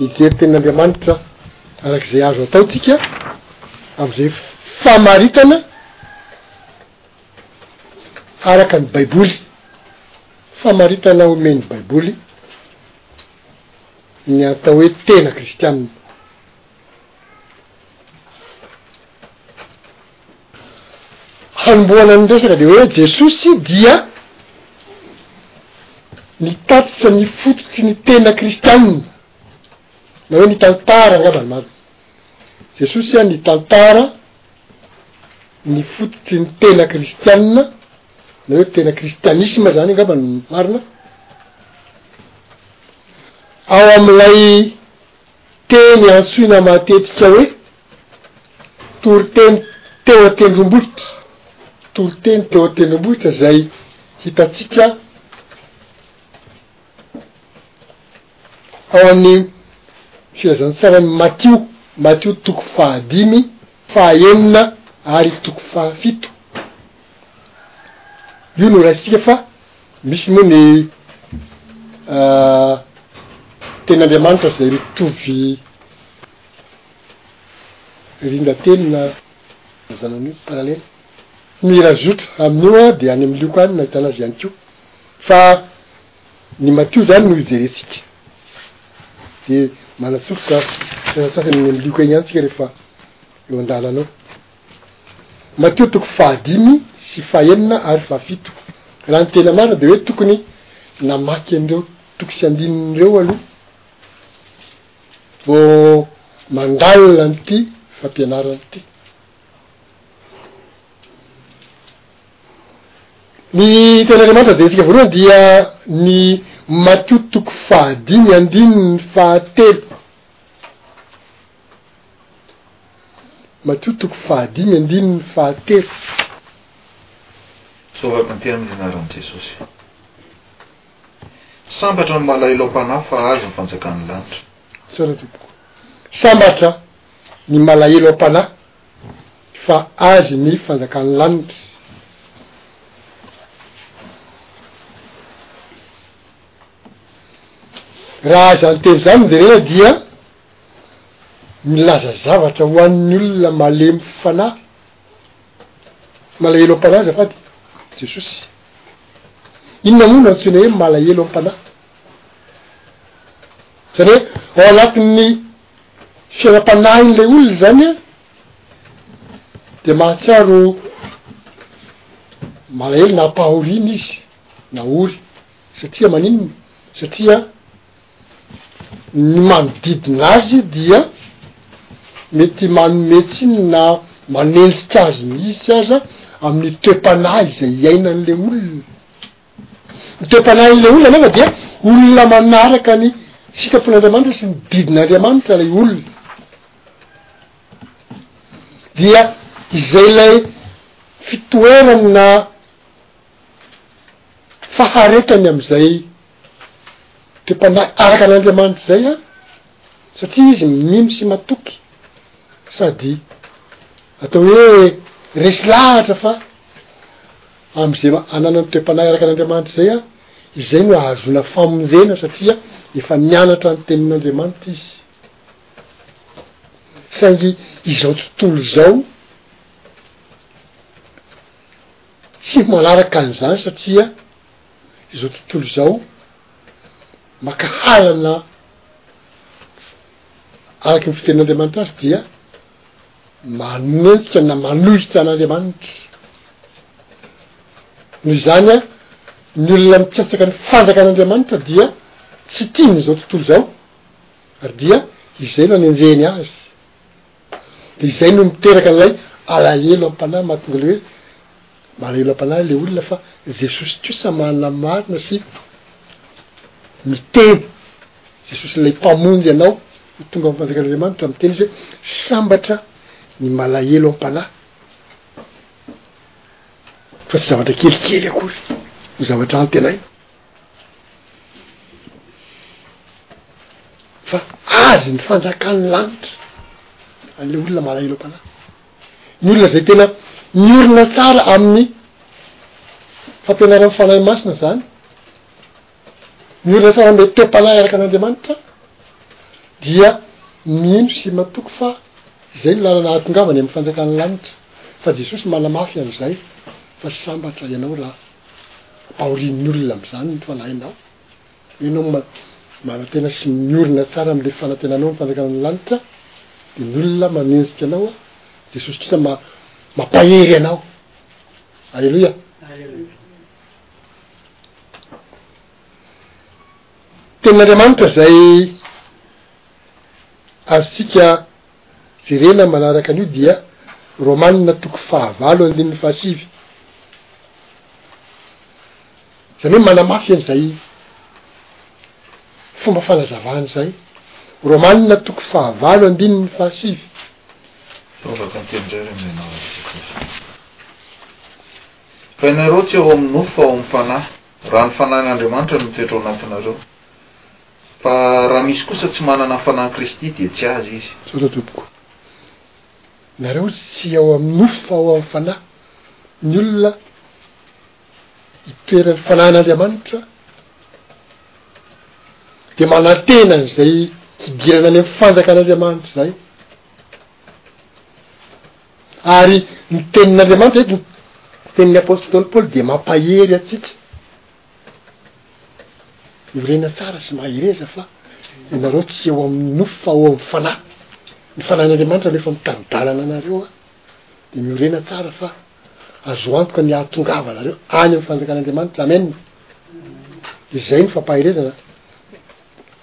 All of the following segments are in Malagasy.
Hijery tenin'Andriamanitra araka izay azo atao tsika amin'izay famaritana araka ny baiboly, famaritana omen'ny baiboly ny atao hoe tena kristianina. Hanombohana ny resaka dia hoe Jesosy dia nitatitra ny fototry ny tena kristianina, na hoe nitantara angamba ny marina, Jesosy a nitantara ny fototry ny tena kristianina na hoe tena kristianisma zany angamba ny marina, ao am'ilay. Teny antsoina matetika hoe toriteny teo an-tendrombohitra, toriteny teo an-tendrombohitra izay hitantsika ao amin'ny filazantsaran'i Matio, Matio toko fahadimy, fahaenina ary toko fahafito. Io no raisintsika fa. Misy moa ny ten'Andriamanitra izay mitovy ringa telo na mazana an'io paralele. Mirazotra amin'io an dia any amin'ny Lioka any no ahitana azy ihany koa fa ny Matio izany no hijerentsika dia manatsofoka fialantsasany any amin'ny Lioka ihany tsika rehefa eo an-dalana eo. Matio toko fahadimy sy fahenina ary fahafito. Raha ny tena marina dia hoe tokony namaky an'ireo toko sy andininy ireo aloha vao mandalina an'ity fampianarana ity. Ny tenin'Andriamanitra jerentsika voalohany dia ny Matio toko fahadimy andininy fahatelo. Matio toko fahadimy andininy fahatelo. Tsoahako ny teny amin'ny anaran'i Jesosy. Sambatra ny malailao mpanahy fa hahazo ny fanjakan'ny lanitra. Tsara tompoko. Sambatra ny malahelo am-panahy fa azy ny fanjakan'ny lanitra. Raha izany teny izany no jerena dia. milaza zavatra ho an'ny olona malemy fanahy, malahelo am-panahy azafady, Jesosy. Inona moa no antsoina hoe malahelo am-panahy? Zany hoe ao anatin'ny fiainam-panahin'ilay olona izany an, dia mahatsiaro malahelo na am-pahoriana izy, na ory, satria maninona? Satria. Ny manodidina azy dia mety manome tsiny na manenjika azy mihitsy aza amin'ny toe-panahy izay iainan'ilay olona. Ny toe-panahin'ilay olona anefa dia olona manaraka ny sitrapon'Andriamanitra sy ny didin'Andriamanitra ilay olona. Dia izay ilay fitoerany na faharetany am'izay de mpandà araka an'Andriamanitra zay an, satria izy mino sy matoky sady atao hoe resy lahatra fa am'izay ananany toe-panahy araka an'Andriamanitra zay an, izay no ahazoana famonjena satria efa nianatra ny tenin'Andriamanitra izy, saingy izao tontolo izao. Tsy manaraka an'izany satria izao tontolo izao maka halana araky ny fitenin'Andriamanitra azy dia manenjika na manohitra an'Andriamanitra. Noho izany an, ny olona mikatsaka ny fanjakan'Andriamanitra dia tsy tian'izao tontolo izao ary dia izay no anenjehiny azy. Dia izay no miteraka an'ilay alahelo am-panahy mahatonga ilay hoe malahelo am-panahy ilay olona fa Jesosy kosa manamarina sy miteny, Jesosy ilay Mpamonjy anao ho tonga ao am-panjakan'Andriamanitra miteny izy hoe sambatra ny malahelo am-panahy fa tsy zavatra kelikely akory ny zavatra antenaina. fa azy ny fanjakan'ny lanitra an'le olona malahelo am-panahy ny olona zay tena miorina tsara amin'ny fampianaran'ny fanahy masina zany ny olona tsara amle teom-panahy araka an'andriamanitra dia mino sy matoky fa izay ny lalana ahatongavany amin'ny fanjakan'ny lanitra fa jesosy manamafy an'izay fa sambatra ianao raha aorian'ny olona amin'izany ny fanahinao, ianao ma- manantena sy miorina tsara amin'ilay fanantenanao ny fanjakana ny lanitra, dia ny olona manenjika anao, Jesosy Kristy ma- mampahery anao. Aleloia. Tenin'Andriamanitra izay azontsika. Jerena ny manaraka an'io dia Romanina toko fahavalo andininy fahasivy. Izany hoe manamafy an'izay fomba fanazavana izay. Romanina toko fahavalo andininy fahasivy. Fa afaka miteny indray re mena ao amin'ny Teknisiana. Fa ianareo tsy ao amin'ny nofo fa ao amin'ny Fanahy, raha ny Fanahin'Andriamanitra no mitoetra ao anatinareo. Fa raha misy kosa tsy manana Fanahin'i Kristy dia tsy azy izy. Tsorao tompoko. Nareo tsy ao amin'ny nofo fa ao amin'ny Fanahy. Ny olona itoeran'ny Fanahin'Andriamanitra dia manantena an'izay hidirana any amin'ny fanjakan'Andriamanitra izay. Ary ny tenin'Andriamanitra eto, ny tenin'ny Apostoly Paoly dia mampahery antsika Miorina tsara sy mahereza fa ianareo tsy eo amin'ny nofo fa ao amin'ny Fanahy. Ny Fanahin'Andriamanitra no efa mitari-dalana anareo an! Dia miorena tsara fa azo antoka ny hahatongavanareo any amin'ny fanjakan'Andriamanitra. Amen! Dia izay no fampaherezana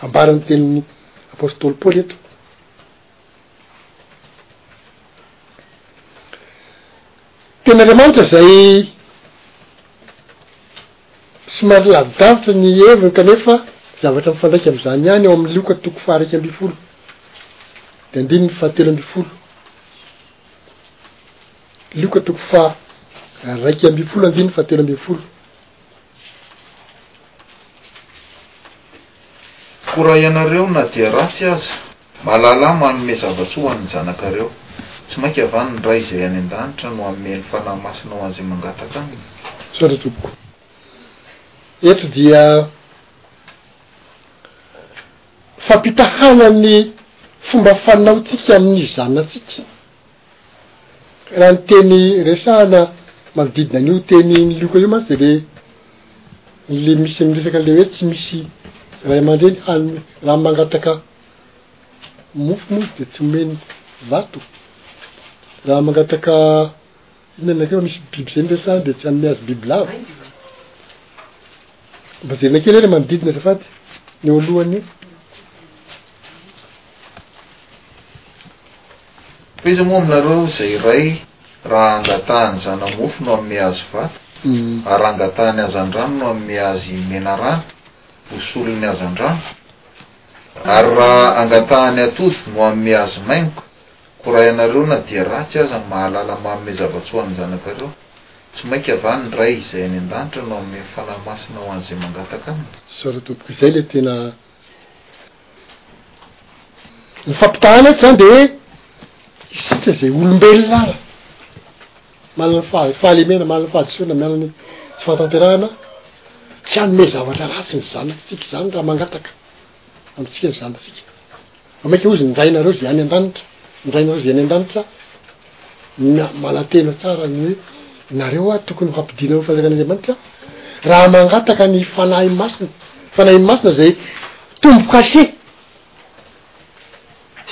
ambaran'ny tenin'ny Apostoly Paoly eto. Tenin'Andriamanitra izay somary lavidavitra ny heviny kanefa zavatra mifandraika amin'izany ihany ao amin'ny Lioka toko faha-iraika ambin'ny folo dia andininy fahatelo ambin'ny folo. Lioka toko faha-iraika ambin'ny folo andininy fahatelo ambin'ny folo. Koa raha ianareo na dia ratsy aza. Malala, manome zava-tsoa ho an'ny zanakareo. Tsy mainka va ny Ray izay any an-danitra no hanome ny Fanahy Masina ho an'izay mangataka Aminy? Misaotra tompoko. Eto dia fampitahana ny fomba fanaontsika amin'ny zanatsika. Raha ny teny resahana manodidina an'io teny milioka io mantsy de le le misy miresaka an'le hoe tsy misy ray aman-dreny hanome raha mangataka mofo moa izy de tsy omeny vato, raha mangataka inona nareo fa misy biby zay no resahana de tsy hanome azy bibilava. Mba jerena kely hoe le manodidina azafady ny eo alohan'io. Tohizo moa aminareo izay iray raha angatahany zana-mofo no hanome azy vata, ary raha angatahany hazandrano no hanome azy menarana ho solony hazandrano, ary raha angatahany atody no hanome azy maingoka, koa raha ianareo na dia ratsy aza no mahalala manome zava-tsoa an'ny zanakareo, tsy mainka va ny Ray izay any an-danitra no hanome ny Fanahy Masina ho an'izay mangataka Aminy? Sorry tompoko, izay ilay tena. Ny fampitahana eto zany de isika zay olombelona ara manana faha- fahalemena manana fahadisoana mianany tsy fahatanterahana tsy hanome zavatra ratsy ny zanakitsika izany raha mangataka amitsika ny zanatsika Fa maika hozy ny Rainareo izay any an-danitra, ny Rainareo izay any an-danitra na- manantena tsara ny hoe nareo hoa tokony ho ampidina amin'ny Fanjakan'Andriamanitra raha mangataka ny Fanahy Masina, Fanahy Masina izay tombo-kase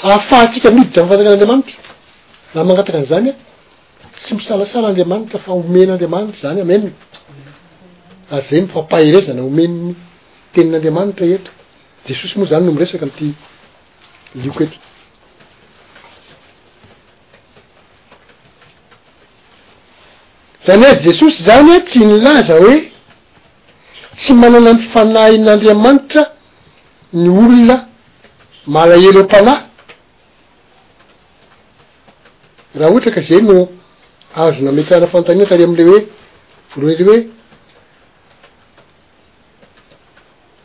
hahafahantsika miditra amin'ny Fanjakan'Andriamanitra. Raha mangataka an'izany aho, tsy misalasala Andriamanitra fa omen'Andriamanitra izany, amen, ary izay no fampaherezana omen'ny Tenin'Andriamanitra eto Jesosy moa zany no miresaka amty lioka ety. Zany hoe Jesosy zany a tsy nilaza hoe tsy manana ny fanahin'Andriamanitra ny olona malahelo am-panahy, raha ohatra ka zay no azo nametrahana fanontaniana tary amle hoe voalohany le hoe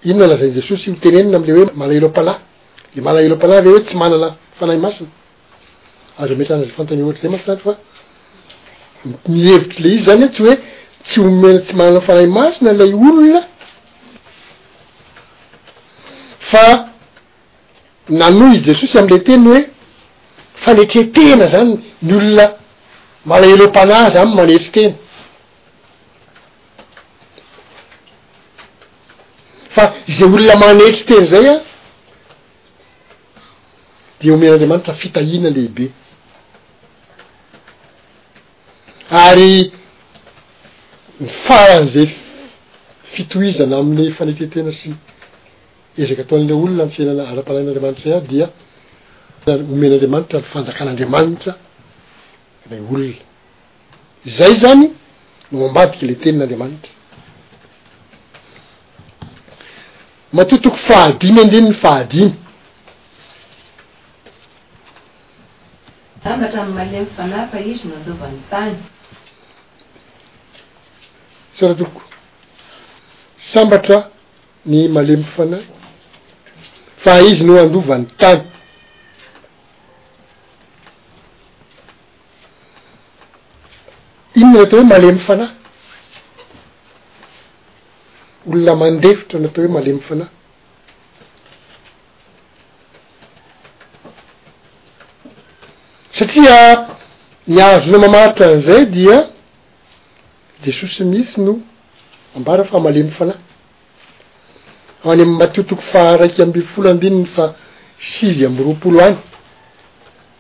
Inona lazain'i Jesosy ho tenenina amin'ilay hoe malahelo am-panahy? Ilay malahelo am-panahy ve hoe tsy manana Fanahy Masina? Azo ametrahana izay fanontaniana ohatr'izay mantsy izany fa ny hevitr'ilay izy izany tsy hoe tsy omena tsy manana Fanahy Masina ilay olona fa nanohy i Jesosy amin'ilay teny hoe fanetren-tena izany ny olona malahelo am-panahy izany manetry tena. Fa izay olona manetry teny izay an, dia omen'Andriamanitra fitahiana lehibe. Ary ny faran'izay fitohizana amin'ny fanetretena sy ezaka ataon'ilay olona ny fiainana ara-panahin'Andriamanitra ihany dia omen'Andriamanitra ny fanjakan'Andriamanitra ilay olona. Izay izany no ambadiky ilay tenin'Andriamanitra. Matoa toko fahadimy andininy fahadimy. Tambatra amin'ny malemy fanahy fa Izy no handova ny tany. Tsara tompoko. Sambatra ny malemy fanahy fa Izy no handova ny tany. Inona no atao hoe malemy fanahy? Olona mandefitra no atao hoe malemy fanahy. Satria ny ahazoana mamaritra an'izay dia Jesosy mihitsy no ambara fa malemy fanahy. Ho any amin'ny Matio toko faha iraika ambin'ny folo andininy faha sivy amby roapolo any.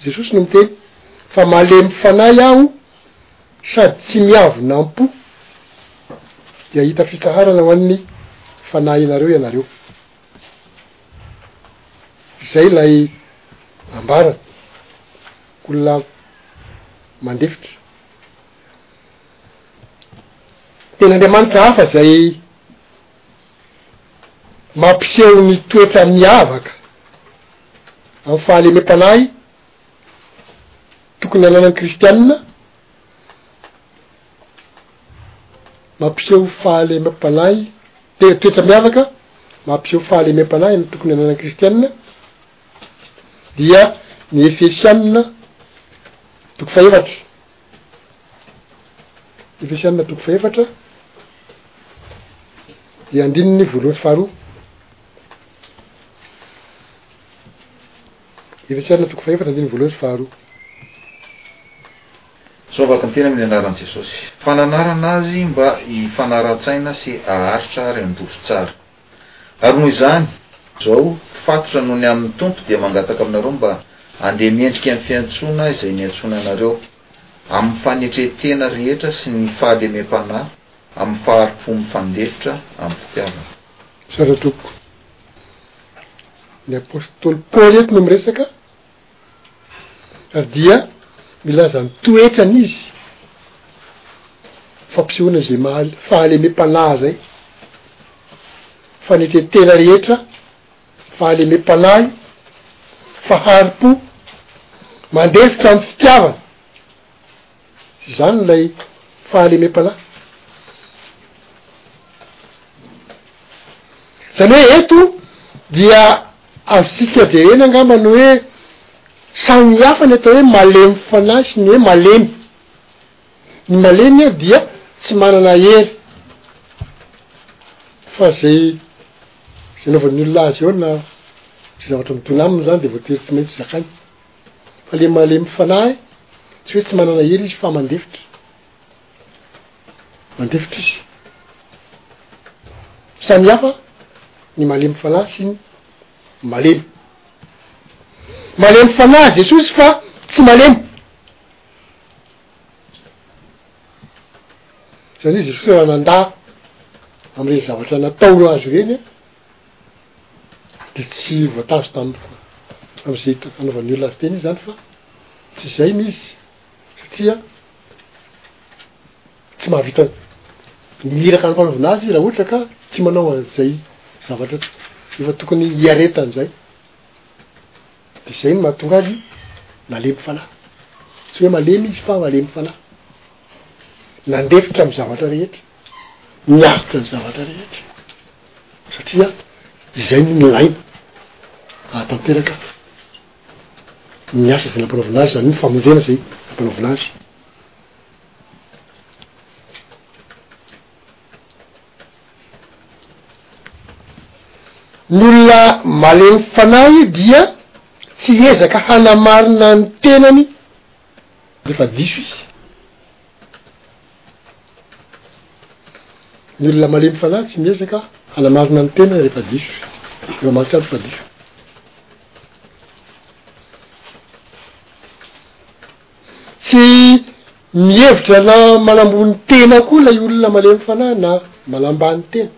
Jesosy no miteny fa malemy fanahy aho sady tsy miavona am-po, dia hahita fitsaharana ho an'ny fanahinareo ianareo. Izay ilay ambarany, olona mandefitra. Tenin'Andriamanitra hafa izay. Mampiseho ny toetra miavaka amin'ny fahalemem-panahy tokony hananan'ny kristianina, mampiseho fahalemem-panahy, te- toetra miavaka mampiseho fahalemem-panahy amin'ny tokony hananan'ny kristianina dia ny Efesianina toko fahefatra. Efesiana toko fahefatra dia andininy voalohany sy faharoa. Efesiana toko fahefatra andininy voalohany sy faharoa. Sao vatan-tena amin'ny anaran'i Jesosy. Fananarana azy mba hifanara-tsaina sy haharitra ary handroso tsara. Ary noho izany, izao, mpifatotra noho ny amin' ny Tompo dia mangataka aminareo mba handeha mendrika ny fiantsoana izay niantsoana anareo, amin' ny fanetren-tena rehetra sy ny fahalemem-panahy, amin' ny fahari-po mifandefitra amim-pitiavana. Tsara tompoko. Ny apostoly Paoly eto no miresaka. ary dia milaza ny toetrany izy, fampisehoana izay maha fahalemem-panahy zay, fanetre-tena rehetra, fahalemem-panahy, fahari-po, mandefitra amin'ny fitiavana. Izany ilay fahalemem-panahy. Izany hoe eto dia azontsika jerena angamba ny hoe samy hafa ny atao hoe malemy fanahy sy ny hoe malemy. Ny malemy an dia tsy manana hery fa zay zay anaovan'ny olona azy eo na zay zavatra midona aminy zany de voatery tsy maintsy zakainy. Fa le malemy fanahy tsy hoe tsy manana hery izy fa mandefitra. Mandefitra izy. Samy hafa ny malemy fanahy sy ny malemy. Malemy fanahy Jesosy fa tsy malemy. Zany hoe Jesosy raha nandà am'ireny zavatra nataolo azy ireny, dia tsy voatazo taminy foana amin'izay hitako hanaovan'ny olona azy tena izy zany fa tsy izay ny izy satria tsy mahavita ny iraka ampanaovina azy i raha ohatra ka tsy manao an'izay zavatra to efa tokony hiareta an'izay de zay no mahatonga azy malemy fanahy tsy hoe malemy izy fa malemy fanahy nandefitra amy zavatra rehetra miaritra ny zavatra rehetra satria izay no milaina ahatanteraka ny asa zay nampanaovina azy zany ny famonjena zay nampanaovina azy ny olona malemy fanahy dia tsy hezaka hanamarina ny tenany Efa diso izy. Ny olona malemy fanahy tsy miezaka hanamarina ny tenany rehefa diso. Efa mahatsiaro fa diso. Tsy mihevitra na manambony tena koa ilay olona malemy fanahy na manambany tena.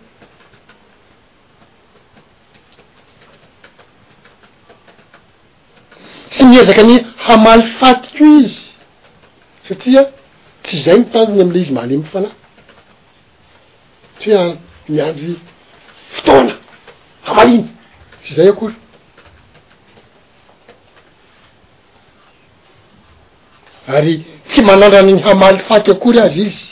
Tsy miezaka ny hamaly faty koa izy, satria tsy izay ny tanjony amin'ilay izy malemy fanahy, tsy hoe an, miandry fotoana hamaliany, tsy izay akory. Ary tsy manandrana ny hamaly faty akory aza izy.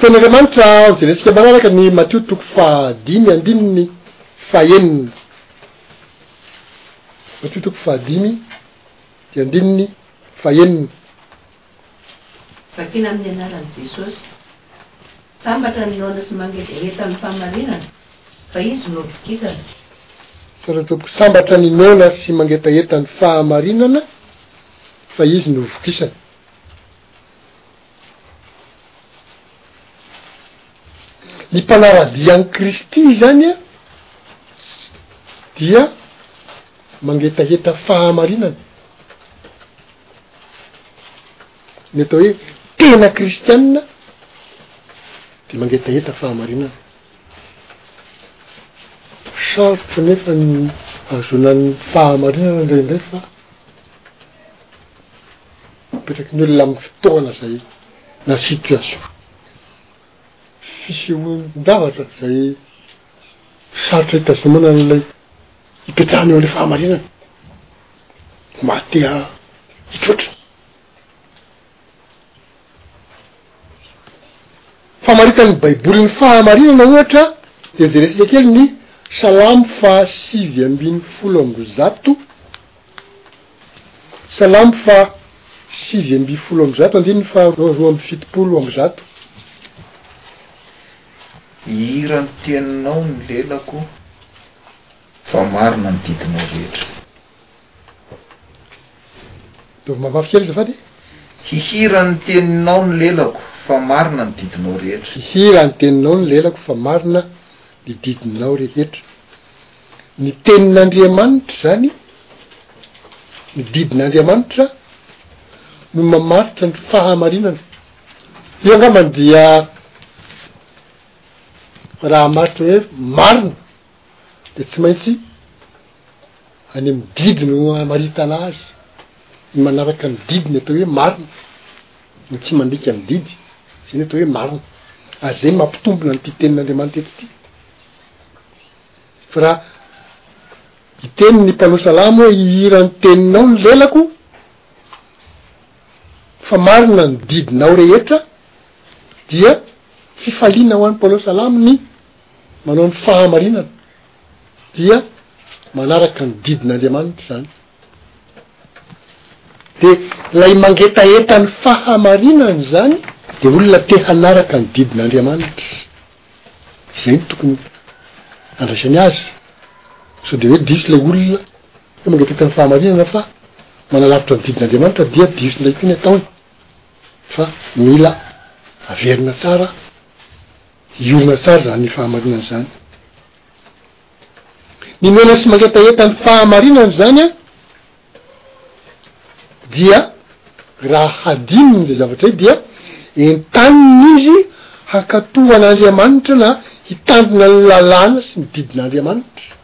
Tenin'Andriamanitra ao Jelentsika manaraka ny Matio toko faha dimy andininy faha enina. Matio toko faha dimy de andininy faha enina. Vakina amin'ny anaran'i Jesosy. Sambatra ny noana sy mangedaheta amin'ny fahamarinana, fa Izy no hovokizana. Sarotra tompoko, sambatra ny noana sy mangetaheta ny fahamarinana, fa Izy no hovokisana. Ny mpanara-dia an'i Kristy izany an, dia mangetaheta fahamarinana, ny atao hoe tena kristianina de mangetaheta fahamarinana, sarotra nefa ny hahazoana ny fahamarinana indraindray fa. Apetraky ny olona amin'ny fotoana izay na situation fisehoan-javatra izay sarotra hitazomana an'ilay ipetrahany eo ilay fahamarinana. Mba te hitroatra. Famaritan'ny Baiboly ny fahamarinana ohatra dia jerentsika kely ny Salamo fahasivy ambin'ny folo amby zato. Salamo faha sivy ambin'ny folo amby zato, andininy faha roa amby fitopolo amby zato. Hihira ny teninao ny lelako fa marina ny didinao rehetra. Ataovy mafimafy kely azafady e. Hihira ny teninao ny lelako fa marina ny didinao rehetra. Hihira ny teninao ny lelako fa marina ny didinao rehetra. Ny Tenin'Andriamanitra izany, ny didin'Andriamanitra no mamaritra ny fahamarinana. Io angambany dia raha maritra hoe marina dia tsy maintsy any amin'ny didy no hamaritana azy, ny manaraka ny didiny atao hoe marina, ny tsy mandika ny didy, izay no atao hoe marina. Ary izay no mampitombina an'ity Tenin'Andriamanitra eto ity. Ra hiteny ny mpanao salamo hoe hihira ny teninao ny lelako fa marina ny didinao rehetra dia fifaliana ho an'ny mpanao salamo ny manao ny fahamarinana dia manaraka ny didin'Andriamanitra izany de lay mangetaheta ny fahamarinana izany de olona te hanaraka ny didin'Andriamanitra Izay no tokony handraisany azy. Sao dia hoe diso ilay olona hoe mangetaheta ny fahamarinana fa manalavitra ny didin'Andriamanitra dia dison'ilay koa ny ataony. Fa mila averina tsara, hiorina tsara izany fahamarinana izany. Ny miaina sy mangetaheta ny fahamarinana izany an! dia raha hadinony izay zavatra izay dia entaniny izy hankatò an'Andriamanitra na hitandrina ny lalàna sy ny didin'Andriamanitra,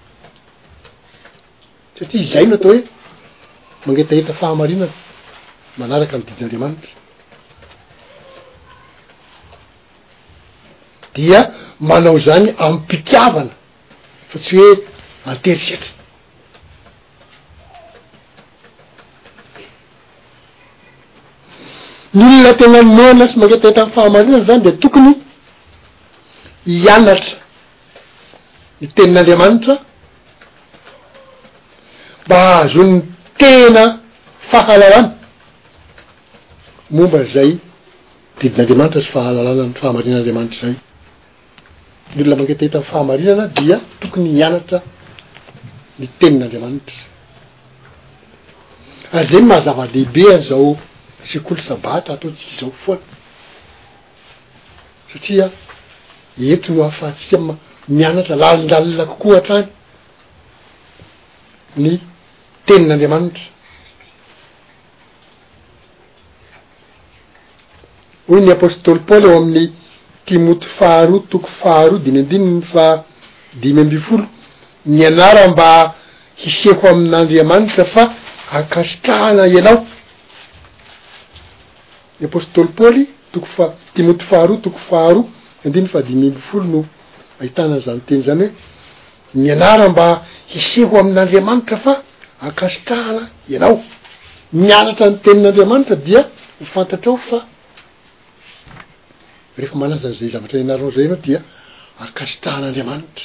satria izay no atao hoe mangetaheta fahamarinana, manaraka ny didin'Andriamanitra. Dia manao izany amim-pitiavana fa tsy hoe an-terisetra. Ny olona tena noana sy mangetaheta ny fahamarinana zany dia tokony hianatra ny tenin'Andriamanitra mba hahazoany tena fahalalana momba izay didin'Andriamanitra sy fahalalana ny fahamarinan'Andriamanitra izay. Ny olona mangetaheta ny fahamarinana dia tokony hianatra ny tenin'Andriamanitra. Ary izay no maha-zava-dehibe an'izao sekoly sabata ataontsika izao foana. Satria eto no ahafahantsika mianatra lalindalina kokoa hatrany ny tenin'Andriamanitra. Hoy ny apostoly Paoly ao amin'ny Timoty faharoa toko faharoa dimy ambininy fa dimy ambin'ny folo, Nianara mba hiseho amin'Andriamanitra fa ankasitrahana ianao. Ny apostoly Paoly, toko faha, Timoty faharoa, toko faharoa, andininy fahadimy amby folo no ahitana an'izany teny izany hoe, Mianara mba hiseho amin'Andriamanitra fa ankasitrahana ianao. Mianatra ny tenin'Andriamanitra dia ho fantatrao fa rehefa manaja an'izay zavatra ianaranao izay ianao dia ankasitrahan'Andriamanitra.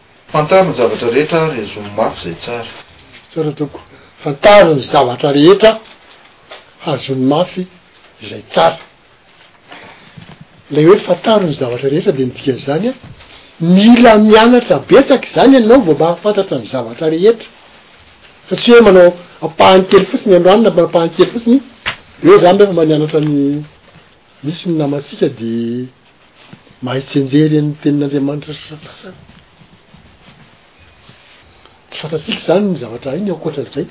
Fantaro ny zavatra rehetra ary azomy mafy izay tsara. Tsara tompoko. Fantaro ny zavatra rehetra, azomy mafy izay tsara. Ilay hoe fantaro ny zavatra rehetra dia ny dikan'izany hoe mila mianatra betsaka izany ianao vao mahafantatra ny zavatra rehetra. Fa tsy hoe manao ampahany kely fotsiny androany na manao ampahany kely fotsiny, eo izany rehefa mba nianatra ny. Misy ny namantsika dia mahay tsy enjery ny tenin'Andriamanitra sasantsasany. Tsy fantatsika izany ny zavatra hainy ankoatran'izay.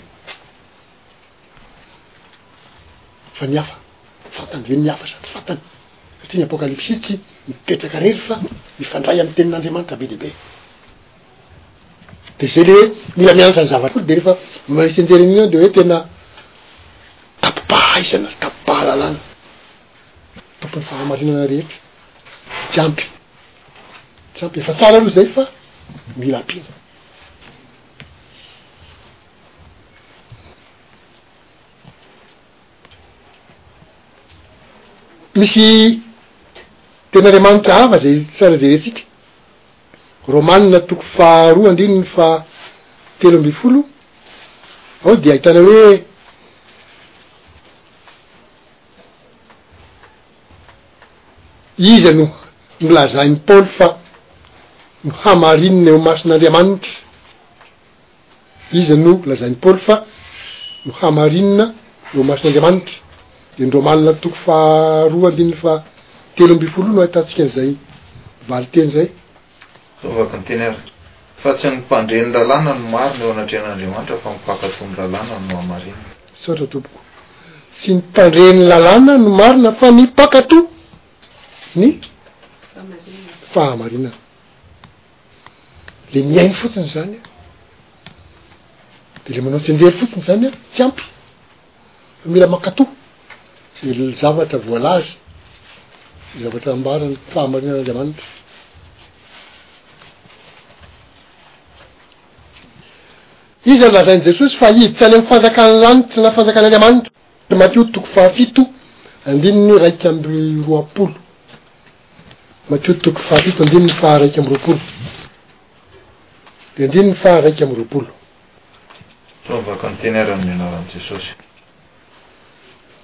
Fa ny hafa fantany ve ny hafa sa tsy fantany? Satria ny Apokalypsitsy mipetraka irery fa mifandray amin'ny tenin'Andriamanitra be dia be. Dia izay le hoe mila mianatra ny zava-tsoa dia rehefa mahay tsy enjery an'iny aho dia hoe tena. Tapi-pahaizana, tapi-pahalalana, tompon'ny fahamarinana rehetra, tsy ampy, tsy ampy, efa tsara aloha zay fa mila ampiana. Misy tenin'Andriamanitra hafa zay tsy sara jerentsika. Romanina toko faharoa andininy faha telo ambin'ny folo, ao dia ahitana hoe iza no nolazain'i Paoly fa nohamarinina eo masin'Andriamanitra. Iza no lazain'i Paoly fa nohamarinina eo imason'Andriamanitra? Dia ny Romanina toko faharoa andininy fahatelo ambin'ny folo no ahitantsika an'izay valinteny izay. Izao vakinteny ary, Fa tsy ny mpandre ny lalàna no marina eo anatrehan'Andriamanitra fa ny mpankatò ny lalàna no hamarinina. Misaotra tompoko. Tsy ny mpandre ny lalàna no marina fa ny mpankatò ny fahamarinana. le mihaino fotsiny zany a de le manao tsenjery fotsiny zany a tsy ampy fa mila mankato zay le zavatra voalaza zay zavatra ambarany fahamarinan'andriamanitra iza lazain'i jesosy fa hiditra any amy fanjakan'ny lanitra na fanjakan'andriamanitra matio toko fahafito andininy raika amby roapolo Matio toko fahafito andininy faha iraika amby roapolo dia andininy faha iraika amby roapolo. Toa vaka miteny ary amin'ny anaran'i Jesosy.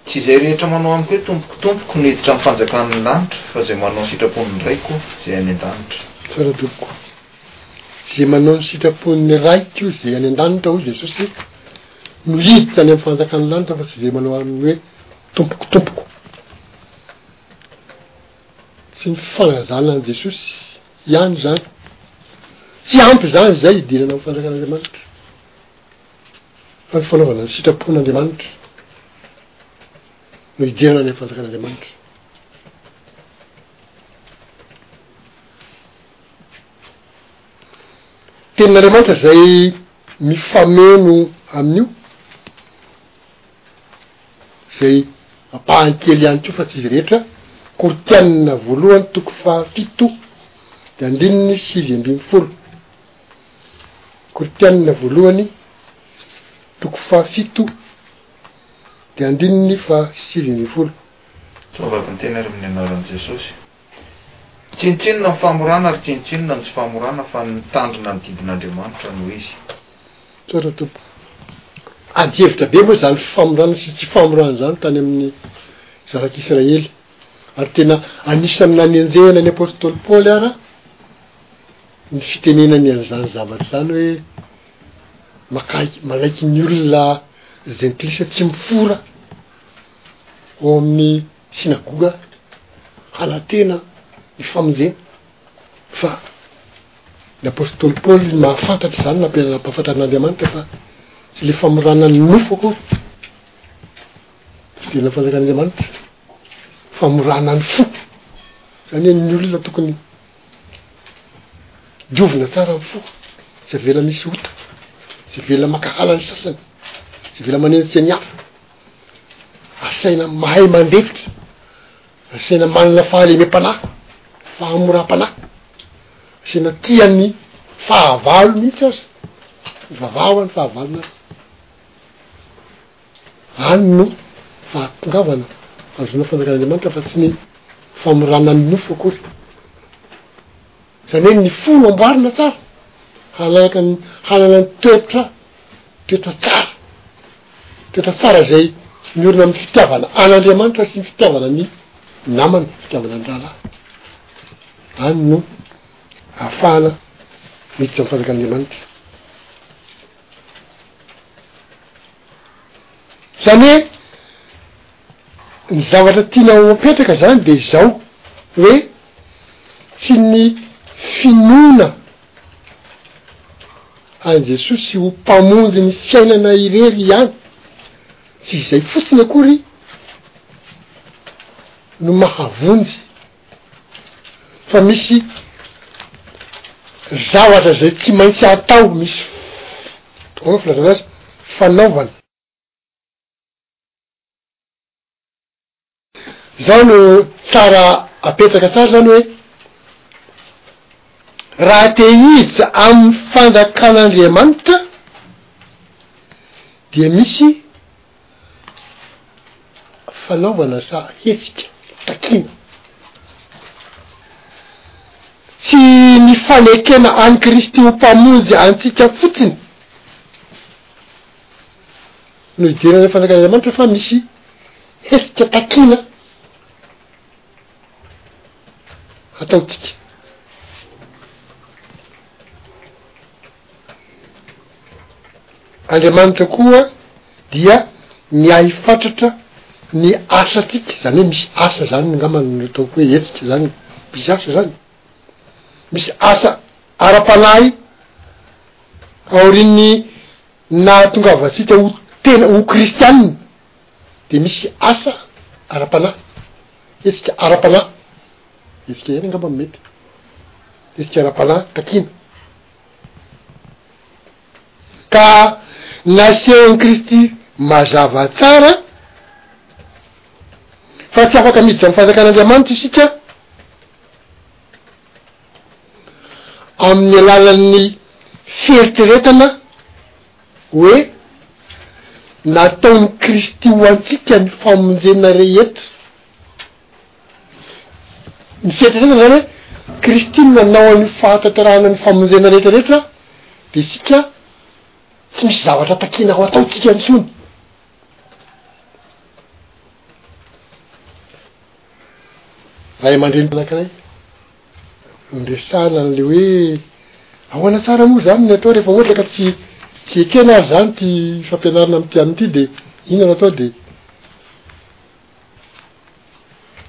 Tsy izay rehetra manao amiko hoe Tompoko, Tompoko no hiditra amin'ny fanjakan'ny lanitra, fa izay manao ny sitrapon'ny Raiko izay any an-danitra. Tsara tompoko. Izay manao ny sitrapon'ny Raiko izay any an-danitra, hoy Jesosy, no hiditra any amin'ny fanjakan'ny lanitra fa tsy izay manao aminy hoe Tompoko, Tompoko. Tsy ny fanazana an'i Jesosy ihany izany. Tsy ampy izany izay hidirana amin'ny fanjakan'Andriamanitra. Fa ny fanaovana ny sitrapon'Andriamanitra no hidirana any amin'ny fanjakan'Andriamanitra. Tenin'Andriamanitra izay mifameno amin'io. zay ampahany kely ihany koa fa tsy izy rehetra, Kortianina voalohany toko fahafito de andininy sivy ambin'ny folo, Kortianina voalohany toko fahafito de andininy fahasivy ambin'ny folo. Soavaly ny tena ary amin'ny anaran'i Jesosy. Tsinontsinona ny famorana ary tsinontsinona ny tsy famorana fa ny mitandrina ny didin'Andriamanitra no izy. Tsoa ry Tompo. Ady hevitra be moa izany famorana sy tsy famorana izany tany amin'ny zanak'Israely. Ary tena anisan'ny nanenjehana ny apostoly Paoly ara ny fitenenany an'izany zavatra izany hoe makaiky malaiky ny olona jentilisa tsy mifora ao amin'ny Sinagoga hanantena ny famonjena, fa ny apostoly Paoly no nahafantatra izany nampianaram-pahafantatra an'Andriamanitra fa tsy ilay famorana ny nofo akory fidirana fanjakan'Andriamanitra, famorana ny fo, izany hoe ny olona tokony diovina tsara ny fo, tsy avela misy ota, tsy avela mankahala ny sasany, tsy avela manenjika ny hafa. asaina mahay mandefitra, asaina manana fahalemem-panahy, fahamoram-panahy, asaina tia ny fahavalo mihitsy aza, mivavaha ny fahavalonareo, any no fahatongavana ahazoana fanjakan'Andriamanitra fa tsy ny famorana ny nofo akory. Izany hoe ny fo no amboarina tsara, hananaka ny, hanana ny toetra, toetra tsara, toetra tsara izay miorina amin'ny fitiavana an'Andriamanitra sy ny fitiavana ny namana, fitiavana ny rahalahy. Any no ahafahana miditra amin'ny fanjakan'Andriamanitra. Izany hoe. Ny zavatra tianao hapetraka zany de izao hoe tsy ny finoana an'i Jesosy ho mpamonjy ny fiainana irery ihany, tsy izay fotsiny akory no mahavonjy fa misy zavatra zay tsy maintsy atao, misy ahoana filazana azy, fanaovana. Zao no tsara apetraka tsara zany hoe, raha te hiditra amin'ny fanjakan'Andriamanitra dia misy fanaovana sa hetsika takiana. Tsy ny fanekena an'i Kristy ho Mpamonjy antsika fotsiny. Nohidiran' ny Fanakan' Andriamanitra fa misy hetsika takiana hataontsika. Andriamanitra koa dia miahy fatratra ny asantsika, izany hoe misy asa zany angamba no ataoko hoe hetsika zany, misy asa zany, misy asa ara-panahy aorian'ny. Ny nahatongavantsika ho tena ho kristianina dia misy asa ara-panahy, hetsika ara-panahy, hetsika ihany angamba no mety, hetsika ara-panahy takiana. Ka nasehon'i Kristy mazava tsara fa tsy afaka miditra amin'ny fanjakan'Andriamanitra isika, amin'ny alalan'ny fieritreretana hoe nataon'i Kristy ho antsika ny famonjena rehetra. Ny fieritreretana izany hoe Kristy no nanao an'io fahatantarahana ny famonjena rehetra rehetra dia isika tsy misy zavatra takiana ho ataontsika intsony. Ray aman-dreny anankiray no resahana an'ilay hoe ahoana tsara moa izany ny atao rehefa ohatra ka tsy tsy ekena ary izany ity fampianarana amin'ity anona ity dia inona no atao dia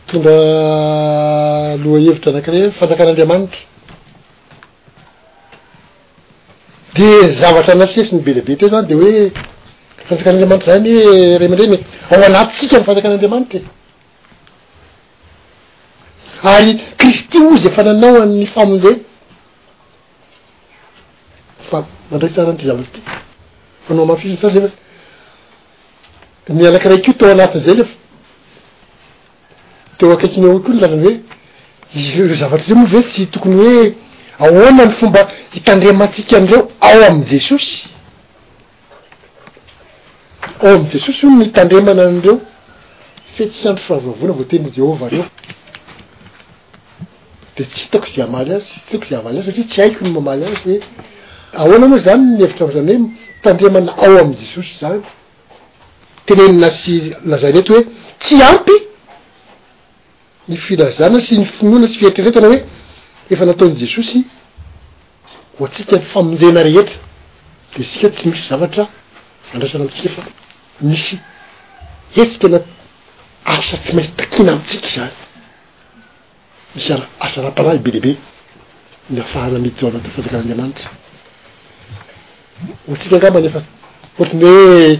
mitondra lohahevitra anankiray hoe fanakan'Andriamanitra. Dia zavatra nasesiny be dia be teo izany dia hoe fanakan'Andriamanitra izany hoe ray aman-dreny e, ao anatintsika ny fanakan'Andriamanitra e. Ary Kristy ozy efa nanao an' ny famonjena, fa mandray tsara an' ity zavatra ity, fa nohamafisiny tsara zay fa ny anankiray koa tao anatin' izay nefa teo akaikiny eo koa ny lalany hoe ireo zavatra zay moa ve tsy tokony hoe ahoana ny fomba hitandremantsika an' ireo ao amin' i Jesosy. Ao amin'i Jesosy hono ny hitandremana an'ireo fety sy andro fahavonavona voatenin'i Jehovah ireo. Dia tsy hitako izay hamaly azy, tsy tiako izay hamaly azy satria tsy haiko ny mamaly azy hoe ahoana moa izany ny hevitra amin'izany hoe mitandremana ao amin'i Jesosy izany. Tenenina sy lazaina eto hoe tsy ampy ny filazana sy ny finoana sy fieritreretana hoe efa nataon'i Jesosy Ho antsika ny famonjena rehetra de isika tsy misy zavatra andraisana amintsika fa misy hetsika na asa tsy maintsy takiana amintsika izany, misy ara- asa ara-panahy be dia be ny afahana miditra ao anatin'ny fanjakan'Andriamanitra. Ho antsika angambany efa ohatry ny hoe.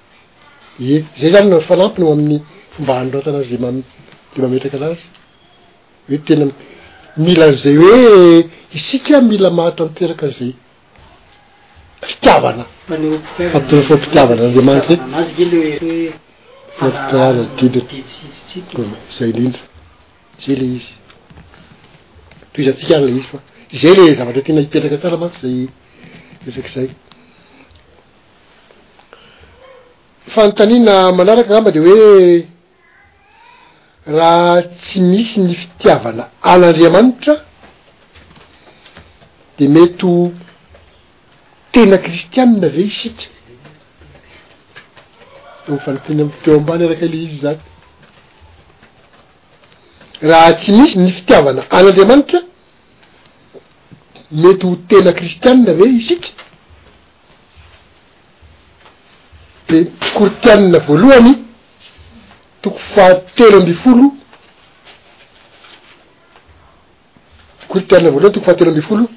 Ie, zay zany no fanampiny ho amin'ny fomba hanoratana azy le mam- le mametraka anazy. Hoe tena mila an'izay hoe isika mila mahatanteraka an'izay fitiavana, fampitondra fampitiavana an'Andriamanitra zay. Fampitondràna didy mm, zay indrindra. Zay le izy. Tohizantsika ary le izy fa izay le zavatra tiana hipetraka tsara mantsy zay resaka izay. Fanontaniana manaraka angamba de hoe, raha tsy misy ny fitiavana an'Andriamanitra de mety ho tena kristianina ve isika? Teo fanontaniana teo ambany araka le izy zany. Raha tsy misy ny fitiavana an'Andriamanitra mety ho tena kristianina ve isika? de kortianina voalohany toko fahatelo amby folo kortianina voalohany toko fahatelo amby folo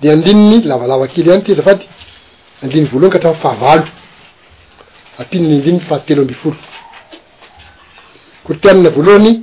de andininy lavalava kely ihany ty azafady andininy voalohany ka hatramin'ny fahavalo aty ny andininy fahatelo amby folo kortianina voalohany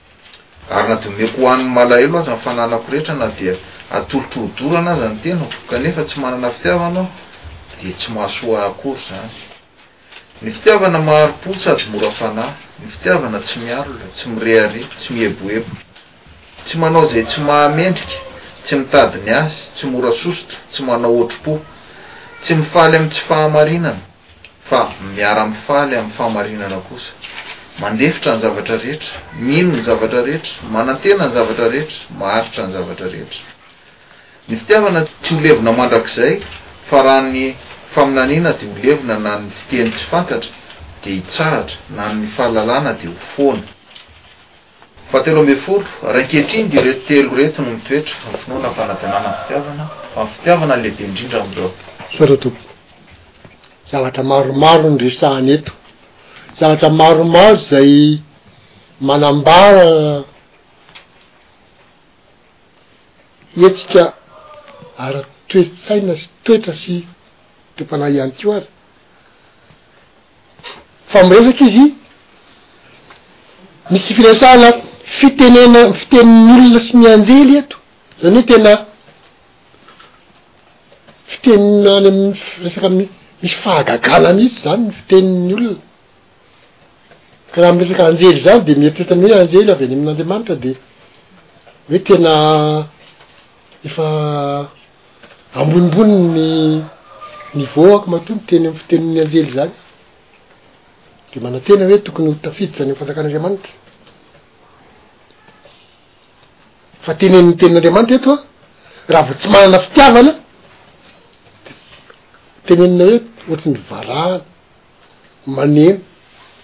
Ary na dia omeko ho an'ny malahelo aza ny fananako rehetra, na dia atolotro ho dorana aza ny tenako, kanefa tsy manana fitiavana aho, dia tsy mahasoa ahy akory izany. Ny fitiavana mahari-po sady mora fanahy. Ny fitiavana tsy mialona, tsy mirehareha, tsy mieboebo. Tsy manao izay tsy mahamendrika, tsy mitady ny azy, tsy mora sosotra, tsy manao ohatrom-po, tsy mifaly amin'ny tsy fahamarinana. fa miara-mifaly amin'ny fahamarinana kosa. Mandefitra ny zavatra rehetra, mino ny zavatra rehetra, manantena ny zavatra rehetra, maharitra ny zavatra rehetra. Ny fitiavana tsy ho levona mandrakizay, fa raha ny faminaniana dia ho levona na ny fiteny tsy fantatra dia hitsahatra, na ny fahalalana dia ho foana. Fahatelo ambin'ny folo, Ary ankehitriny dia ireto telo ireto no mitoetra, ny finoana, ny fanantenana, ny fitiavana, fa ny fitiavana no lehibe indrindra amin'ireo. Sorry tompoko. Zavatra maromaro no resahana eto. Zavatra maromaro izay manambara hetsika ara-toetsaina sy toetra sy toe-panahy ihany koa ary. fa miresaka izy misy firesahana fitenena fitenin'ny olona sy ny anjely eto zany hoe tena fitenina any amin'ny firesaka amin'ny misy fahagagana mihitsy zany ny fitenin'ny olona ka raha miresaka anjely zany de mieritreritra ny hoe anjely avy any amin'Andriamanitra de hoe tena Efa ambonimbony ny niveau-ko matoa miteny amin'ny fitenin'ny anjely izany. Dia manantena hoe tokony ho tafiditra any amin'ny fanjakan'Andriamanitra. Fa tenenin'ny tenin'Andriamanitra eto an, raha vao tsy manana fitiavana, tenenina hoe ohatry ny varahana, maneno,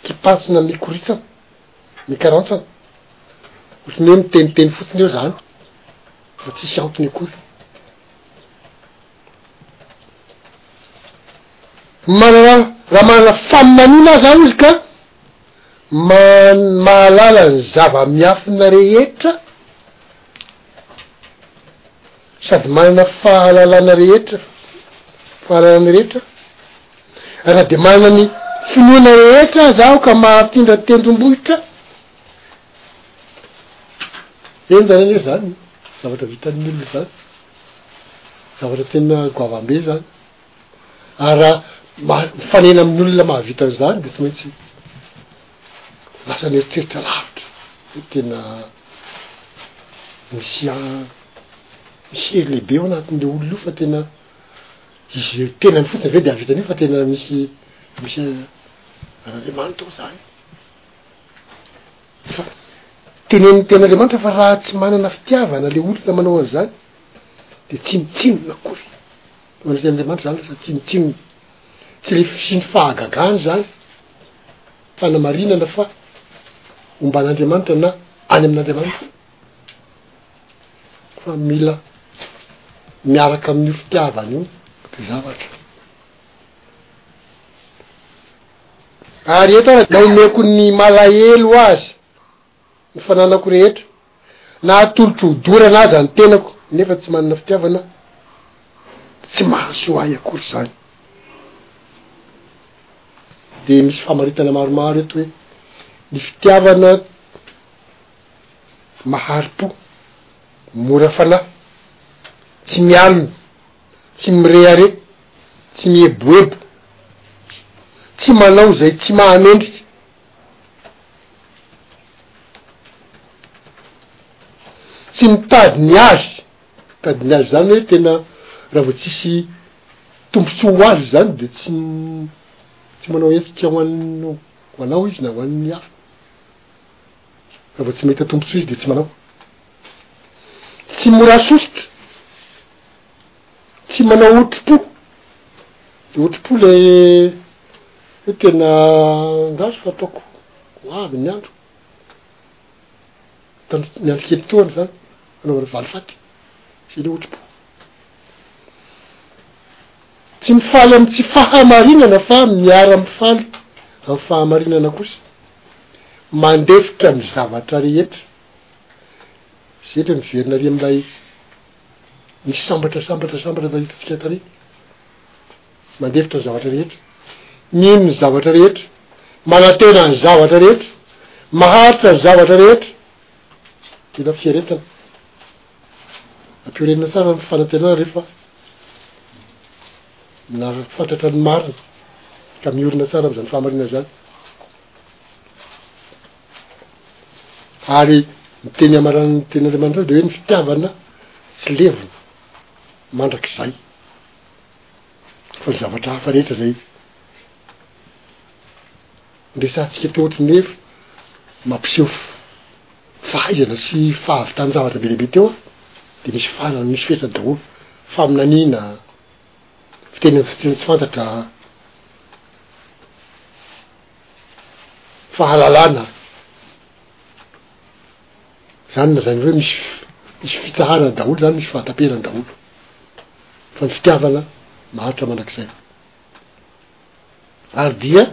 kipatsona mikoritsana. Ny karantsana. Ohatran'ny hoe miteniteny fotsiny eo zany fa tsisy antony akory. Manana raha manana faminaniana aza aho izy ka man- mahalala ny zava-miafina rehetra sady manana fahalalana rehetra, fahalalana rehetra. Raha dia manana ny finoana rehetra aza aho ka mahafindra tendrombohitra, henjana anie zany zavatra vitan'ny olona zany, zavatra tena goavambe zany, ary raha ma- mifanena amin'ny olona mahavita an'izany de tsy maintsy lasa mieritreritra lavitra hoe tena misy a- misy hery lehibe ao anatin'le olona io fa tena. Izy tenany fotsiny ve de ahavita an'io fa tena misy misy an'Andriamanitra ao zany? Fa tenenin'ny tenin'Andriamanitra fa raha tsy manana fitiavana le olona manao an'zany de tsinotsinona akory, fa ny tenin'Andriamanitra zany lasa tsinotsinona, tsy le fisian'ny fahagagana zany, fanamarinana fa omban'Andriamanitra na any amin'Andriamanitra. fa mila miaraka amin'io fitiavana io ty zavatra. Ary eto ary na omeko ny malahelo aza ny fananako rehetra, na atolotro ho dorana aza ny tenako nefa tsy manana fitiavana aho, tsy mahasoa ahy akory izany. Dia misy famaritana maromaro eto hoe ny fitiavana mahari-po, mora fanahy, tsy mialona, tsy mirehareha, tsy mieboebo, tsy manao izay tsy mahamendrika, tsy mitady ny azy, mitady ny azy zany hoe tena raha vao tsisy tombotsoa ho azy zany de tsy tsy manao hetsika ho an'ny ho anao izy na ho an'ny hafa. Raha vao tsy mahita tombontsoa izy dia tsy manao. Tsy mora sosotra. Tsy manao hotri-po. Dia hotri-po ilay hoe tena angazo fa ataoko ho avy ny andro. Tandri- miandry kely tohana izany hanaovana valifaty. Izay ilay hotri-po. Tsy mifaly amin'ny tsy fahamarinana fa miara-mifaly amin'ny fahamarinana kosa. mandefitra ny zavatra rehetra, zay le miverina ary amin'ilay misy sambatra sambatra sambatra efa hitantsika tary, mandefitra ny zavatra rehetra, mino ny zavatra rehetra, manantena ny zavatra rehetra, maharitra ny zavatra rehetra, tena fieretana. Ampirenena tsara ny fanantenana rehefa nahafantatra ny marina ka miorina tsara amin'izany fahamarinana izany. Ary ny teny amaran'ny tenin'Andriamanitra dia hoe ny fitiavana tsy levona mandrakizay fa ny zavatra hafa rehetra zay ny resahantsika teo ohatry ny hoe mampiseho fahaizana sy fahavitan'ny zavatra be dia be teo aho dia nisy farany nisy fetrany daholo, faminaniana, fiteny amin'ny fiteny tsy fantatra, fahalalana, zany lazain'ireo hoe misy misy fitsaharana daholo zany, misy fahataperany daholo fa ny fitiavana maharitra mandrakizay. Ary dia,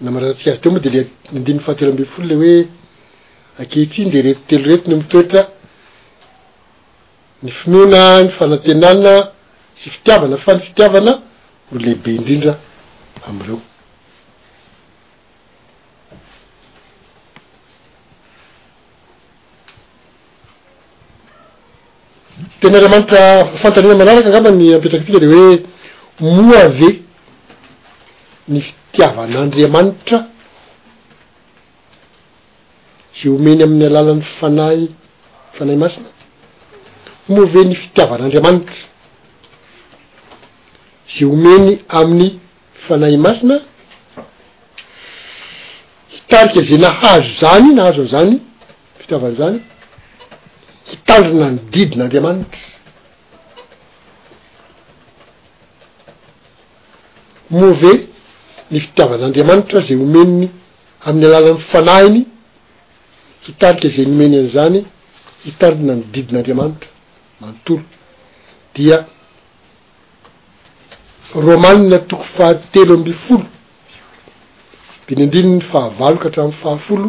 namarana antsika azy teo moa dia le andininy fahatelo ambin'ny folo le hoe, ankehitriny dia ireto telo ireto no mitoetra, ny finoana, ny fanantenana sy fitiavana fa ny fitiavana no lehibe indrindra am'ireo. Dia miara-manitra fanontaniana manaraka angamba ny apetrakintsika dia hoe moa ve ny fitiavan'Andriamanitra izay omeny amin'ny alalan'ny Fanahy Fanahy Masina? Moa ve ny fitiavan'Andriamanitra izay omeny amin'ny Fanahy Masina hitarika izay nahazo izany nahazo an'izany Fitiavana izany hitandrina ny didin'Andriamanitra. Moa ve ny fitiavan'Andriamanitra izay omeniny amin'ny alalan'ny fanahiny hitarika izay nomeny an'izany hitandrina ny didin'Andriamanitra manontolo dia Romanina toko fahatelo ambin'ny folo diny andininy fahavalo ka hatramin'ny fahafolo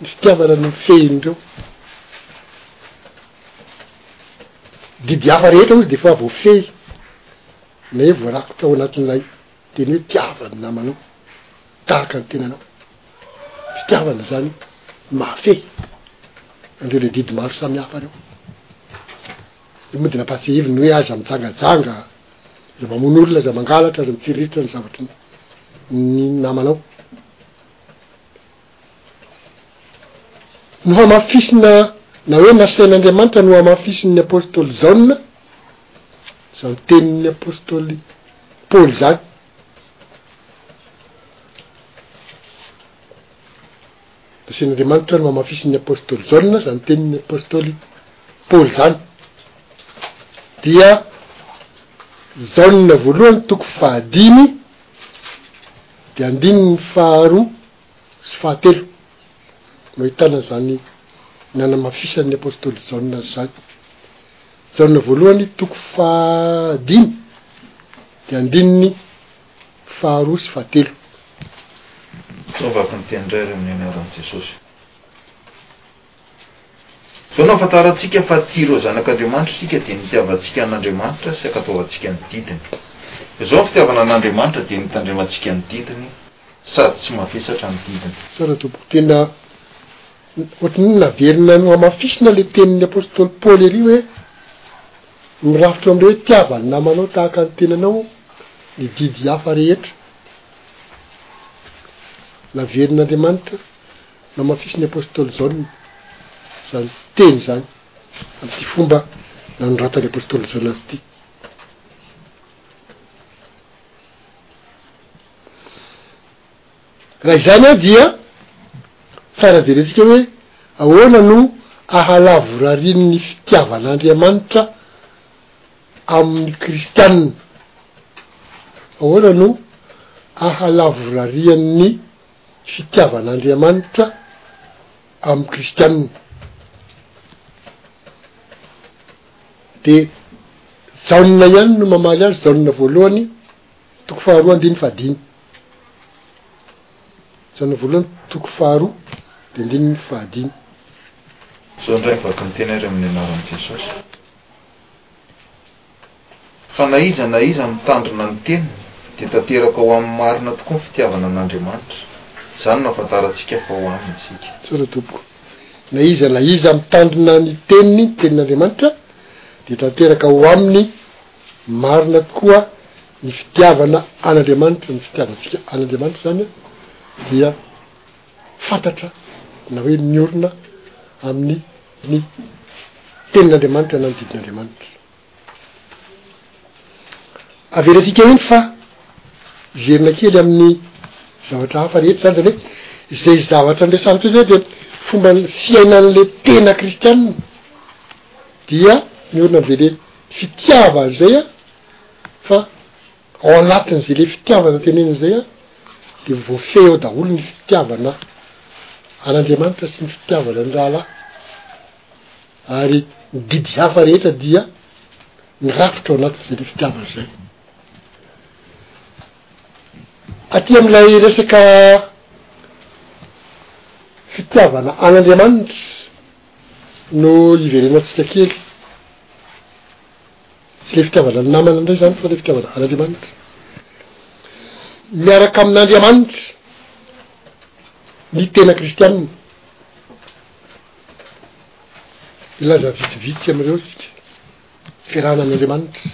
ny fitiavana nofehin'ireo didy hafa rehetra ozy de fa voafehy na hoe voarakotra ao anatin'ilay teny hoe tiava ny namanao tahaka ny tenanao fitiavana zany mahafehy andreo le didy maro samy hafa reo de moa de nampahatsiahiviny hoe aza mijangajanga za mamono olona za mangalatra aza mitsiriritra ny zavatry ny namanao Nohamafisina na hoe nasain'Andriamanitra nohamafisin'ny apostoly Jaona izany tenin'ny apostoly Paoly izany. Nasain'Andriamanitra nohamafisin'ny apostoly Jaona izany tenin'ny apostoly Paoly izany. Dia Jaona voalohany toko fahadimy Dia andininy faharoa sy fahatelo no ahitana izany nanamafisan'ny apostoly Jaona azy izany. Jaona voalohany toko fahadimy dia andininy faharoa sy fahatelo. Sao vaky ny teny irery amin'ny anaran'i Jesosy. Izao no ahafantarantsika fa tia ireo zanak'Andriamanitra isika dia ny nitiavantsika an'Andriamanitra sy ankatoavantsika ny didiny. Izao ny fitiavana an'Andriamanitra dia ny hitandremantsika ny didiny sady tsy mavesatra ny didiny. Tsara tompoko tena ohatry ny naverina nohamafisina le tenin'ny apostoly Paoly ery hoe mirafitra amin'ireo hoe tiava ny namanao tahaka ny tenanao ny didy hafa rehetra naverin'Andriamanitra Namafisin'ny apostoly Jaona izany teny izany amin'ity fomba nanoratan'ny apostoly Jaona azy ity. Raha izany aho dia tsara jerentsika hoe ahoana no ahalavorarian'ny fitiavan'Andriamanitra amin'ny kristianina. Ahoana no ahalavorarian'ny fitiavan'Andriamanitra amin'ny kristianina de Jaona ihany no mamaly azy, Jaona voalohany toko faharoa andiny fahadimy, Jaona voalohany toko faharoa de andininy fahadimy. Zao indray ny vaky ny teny ary amin'ny anaran'i Jesosy. Fa na iza na iza mitandrina ny teniny dia tanteraka ho amin'ny marina tokoa ny fitiavana an'Andriamanitra. Izany no ahafantarantsika fa ho aminy isika. Tsara tompoko. Na iza na iza mitandrina ny teniny, ny tenin'Andriamanitra, dia tanteraka ho aminy marina tokoa ny fitiavana an'Andriamanitra, ny fitiavantsika an'Andriamanitra izany dia. fantatra na hoe miorina amin'ny ny tenin'Andriamanitra na ny didin'Andriamanitra. Averintsika eny fa hiverina kely amin'ny zavatra hafa rehetra zany zany hoe izay zavatra andresantsika zay dia fomba ny fiainan'le tena kristianina dia miorina am'zay le fitiavany zay a fa Ao anatin'izay le fitiavana tenenina izay an, dia voafehy ao daholo ny fitiavana an'Andriamanitra sy ny fitiavana ny rahalahy. Ary ny biby hafa rehetra dia mirakotra ao anatin'izay le fitiavana izay. Aty amin'ilay resaka fitiavana an'Andriamanitra no hiverenantsika kely. Tsy le fitiavana ny namana indray izany fa le fitiavana an'Andriamanitra. Miaraka amin'Andriamanitra ny tena kristianina. Hilaza vitsivitsy amin'ireo isika. Fiarahana an'Andriamanitra.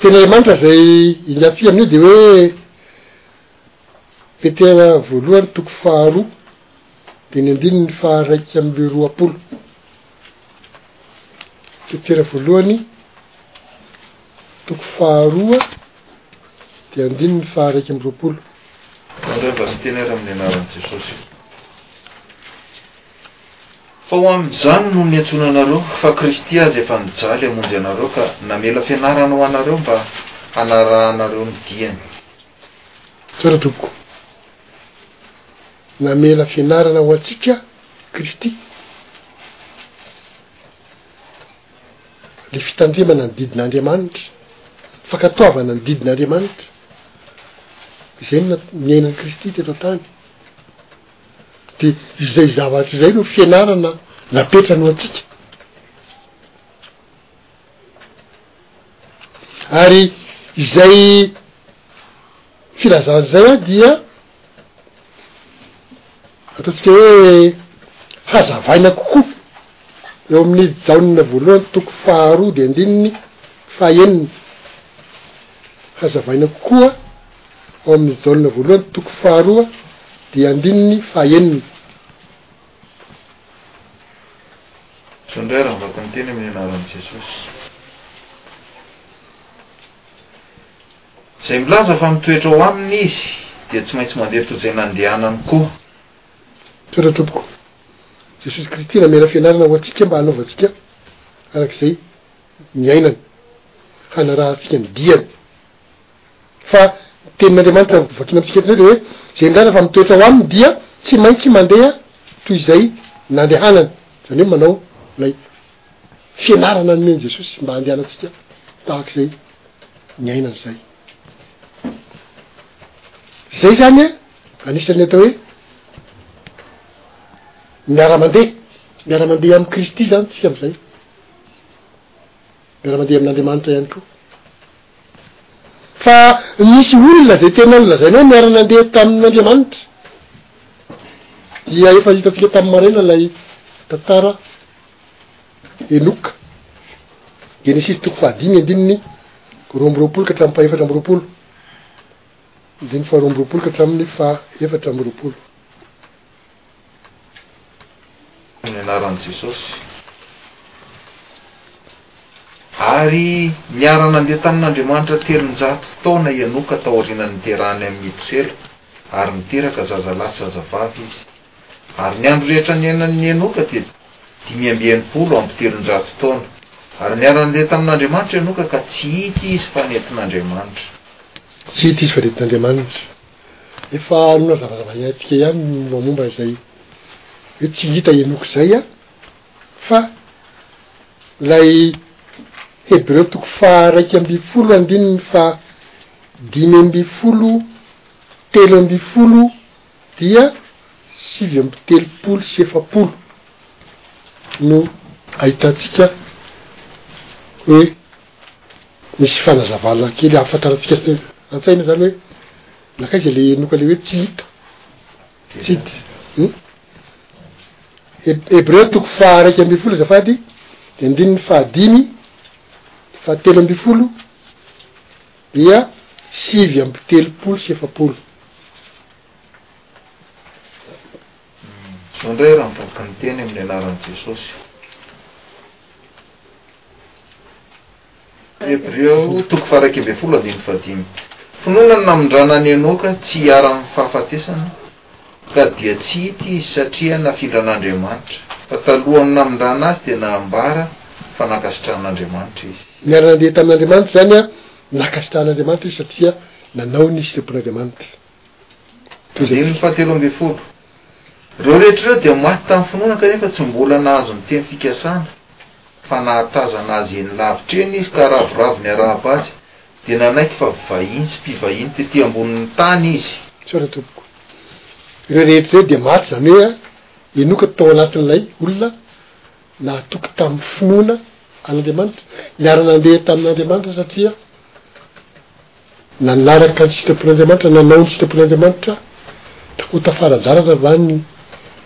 Tena Andriamanitra izay ingatsika amin'io dia hoe Petera voalohany toko faharoa Diny andininy faha raika amby roapolo, cheptera voalohany, toko faha roa, dia andininy faha raika amby roapolo. Nareo mba miteny ary amin'ny anaran'i Jesosy. Fa ho amin'izany no niantsoana anareo, fa Kristy aza efa nijaly hamonjy anareo, ka namela fianarana ho anareo mba hanarahanareo ny diany. Tsara tompoko. Namela fianarana ho antsika Kristy. Le fitandremana ny didin'Andriamanitra, fankatoavana ny didin'Andriamanitra, izay no niainan'i Kristy teto an-tany. De izay zavatra izay no fianarana napetrany ho antsika. Ary izay filazana izay dia Ataontsika hoe hazavaina kokoa eo amin'ny Jaona voalohany toko faharoa dia andininy fahenina. Hazavaina kokoa ao amin'ny Jaona voalohany toko faharoa dia andininy fahenina. Zao indray raha ambako ny teny amin'ny anaran'i Jesosy. Izay milaza fa mitoetra ao aminy izy dia tsy maintsy mandeha toy izay nandehanany koa. Toetra tompoko Jesosy Kristy namela fianarana ho antsika mba hanaovantsika araka izay niainany, hanarahantsika ny diany. Fa ny tenin'Andriamanitra ho vakiana amintsika eto indray dia hoe, izay milaza fa mitoetra ao aminy dia tsy maintsy mandeha toy izay nandehanany, izany hoe manao ilay fianarana nomen'i Jesosy mba handehanantsika tahaka izay niainany izay. Izay izany a, anisan'ny atao hoe miara-mandeha, miara-mandeha amin'i Kristy izany tsika amin'izay, miara-mandeha amin'Andriamanitra ihany koa. Fa nisy olona izay tena nolazaina hoe miara-nandeha tamin'Andriamanitra dia efa hitantsika tamin'ny maraina ilay tantara. Enoka. Genesisy toko fahadimy andininy roa amby roapolo ka hatramin'ny fahaefatra amby roapolo. Andininy faharoa amby roapolo ka hatramin'ny fahaefatra amby roapolo. Ny anaran'i Jesosy. Ary niara-nandeha tamin'Andriamanitra telonjato taona i Enoka taorian'ny niterahany amin'i Metosela, ary niteraka zazalahy sy zazavavy izy. Ary ny andro rehetra niainan'i Henoka dia dimy amby enimpolo amby telonjato taona. Ary niara-nandeha tamin'Andriamanitra i Henoka ka tsy hita izy fa nentin'Andriamanitra. Tsy hita izy fa nentin'Andriamanitra. Efa hanome zavatra vahiny antsika ihany ny mombamomba izay hoe tsy hita i Henoka izay an! Fa ilay Hebreo toko faha iraika ambin'ny folo andininy faha dimy ambin'ny folo telo ambin'ny folo dia sivy amby telopolo sy efapolo no ahitantsika hoe misy fanazavana kely ahafantarantsika sy an-tsaina izany hoe nankaiza ilay enoka ilay hoe tsy hita, tsid. Hebreo toko faha raika ambin'ny folo azafady, ny andininy faha dimy, faha telo ambin'ny folo, Dia sivy amby telopolo sy efapolo. Izao indray raha mivoaka ny teny amin'ny anaran'i Jesosy. Hebreo toko faha-iraika ambin'ny folo andininy fahadimy. Finoana ny namindrana an'i Enoka tsy hiharan'ny fahafatesana Ka dia tsy hita izy satria nafindran'Andriamanitra, fa talohan'ny namindrana azy dia nambara fa nankasitrahan'Andriamanitra izy. Niara-nandeha tamin'Andriamanitra izany an, nankasitrahan'Andriamanitra izy satria nanao ny sitrapon'Andriamanitra. Andininy fahatelo ambin'ny folo. Ireo rehetra ireo dia maty tamin'ny finoana kanefa tsy mbola nahazo ny teny fikasana, fa nahatazana azy eny lavitra eny izy ka ravoravo ny araha-basy, Dia nanaiky fa vahiny sy mpivahiny tety ambonin'ny tany izy. Misaotra tompoko. Ireo rehetra ireo dia maty, izany hoe enoka tao anatin'ilay olona nahatoky tamin'ny finoana an'Andriamanitra, niara-nandeha tamin'Andriamanitra satria nanaraka ny sitrapon'Andriamanitra, nanao ny sitrapon'Andriamanitra, ho tafara-dalana va ny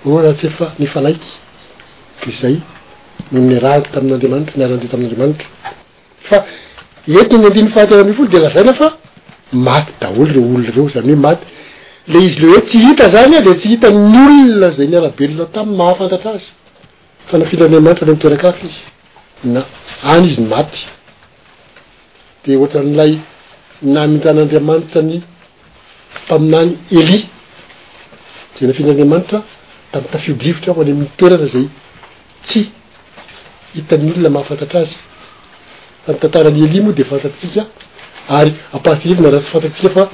olona raha tsy efa nifanaiky? Dia izay no nirahany tamin'Andriamanitra, niara-nandeha tamin'Andriamanitra. Fa eto amin'ny andininy fahatelo ambin'ny folo dia lazaina fa maty daholo ireo olona ireo, izany hoe maty ilay izy, ilay hoe tsy hita izany an dia tsy hitan'ny olona izay niara-belona taminy mahafantatra azy fa nafilan'Andriamanitra any an-toeran kafa izy na any izy no maty dia ohatran'ilay namindran'Andriamanitra ny mpaminany Elia izay nafilan'Andriamanitra tamin'ny tafio-drivotra ho any amin'ny toerana izay Tsia. Hitan'ny olona mahafantatra azy. Fa ny tantaran'i Elia moa dia fantatsika, ary ampahatsiahivina raha tsy fantatsika fa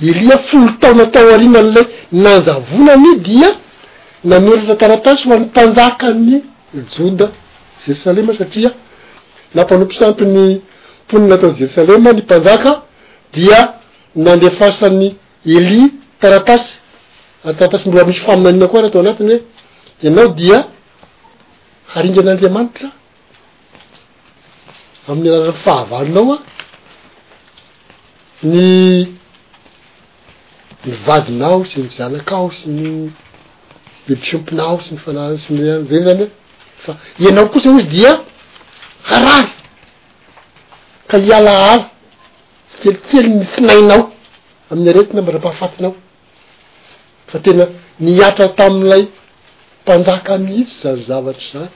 Elia folo taona taorianan'ilay nanjavonany dia nanoratra taratasy ho an'ny mpanjakan'ny Joda Jerosalema satria nampanompo sampy ny mponina tao Jerosalema ny mpanjaka dia nandefasany Elia, taratasy, ary taratasy mbola misy faminaniana koa ary ato anatiny hoe, ianao dia haringan'Andriamanitra amin'ny alalan'ny fahavalonao an, ny ny vadinao sy ny zanakao sy ny biby fiompinao sy ny fanahiny sy ny an, zay zany hoe fa ianao kosa hozy dia harary ka hialahala. Tsikelikely ny tsinainao amin'ny aretina mandra-pahafatinao, fa tena nihatra tamin'ilay mpanjaka mihitsy izany zavatra izany.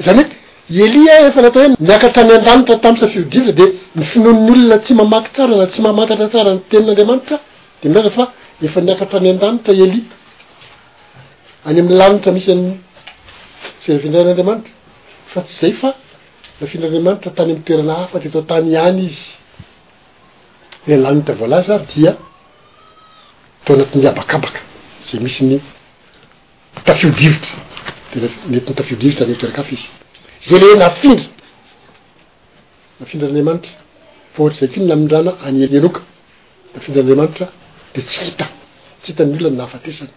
Izany hoe i Elia efa natao hoe niakatra any an-danitra tamin'ny sa fihodinana dia ny finoan'ny olona tsy mamaky tsara na tsy mamantatra tsara ny tenin'Andriamanitra dia milaza fa efa niakatra any an-danitra i Elia, any amin'ny lanitra misy an'ny fiavian'Andriamanitra, fa tsy izay fa Nafian'Andriamanitra tany amin'ny toerana hafa teto an-tany ihany izy. Ilay lanitra voalaza ary dia tao anatin'ny habakabaka izay misy ny tafio-drivotra, dia nety ny tafio-drivotra any toeran-kafa izy. Izay ilay nafindra, nafindran'Andriamanitra fa ohatr'izay koa ny namindrana an'i Henoka, nafindran'Andriamanitra dia tsy hita, tsy hitan'ny olona ny nahafatesany.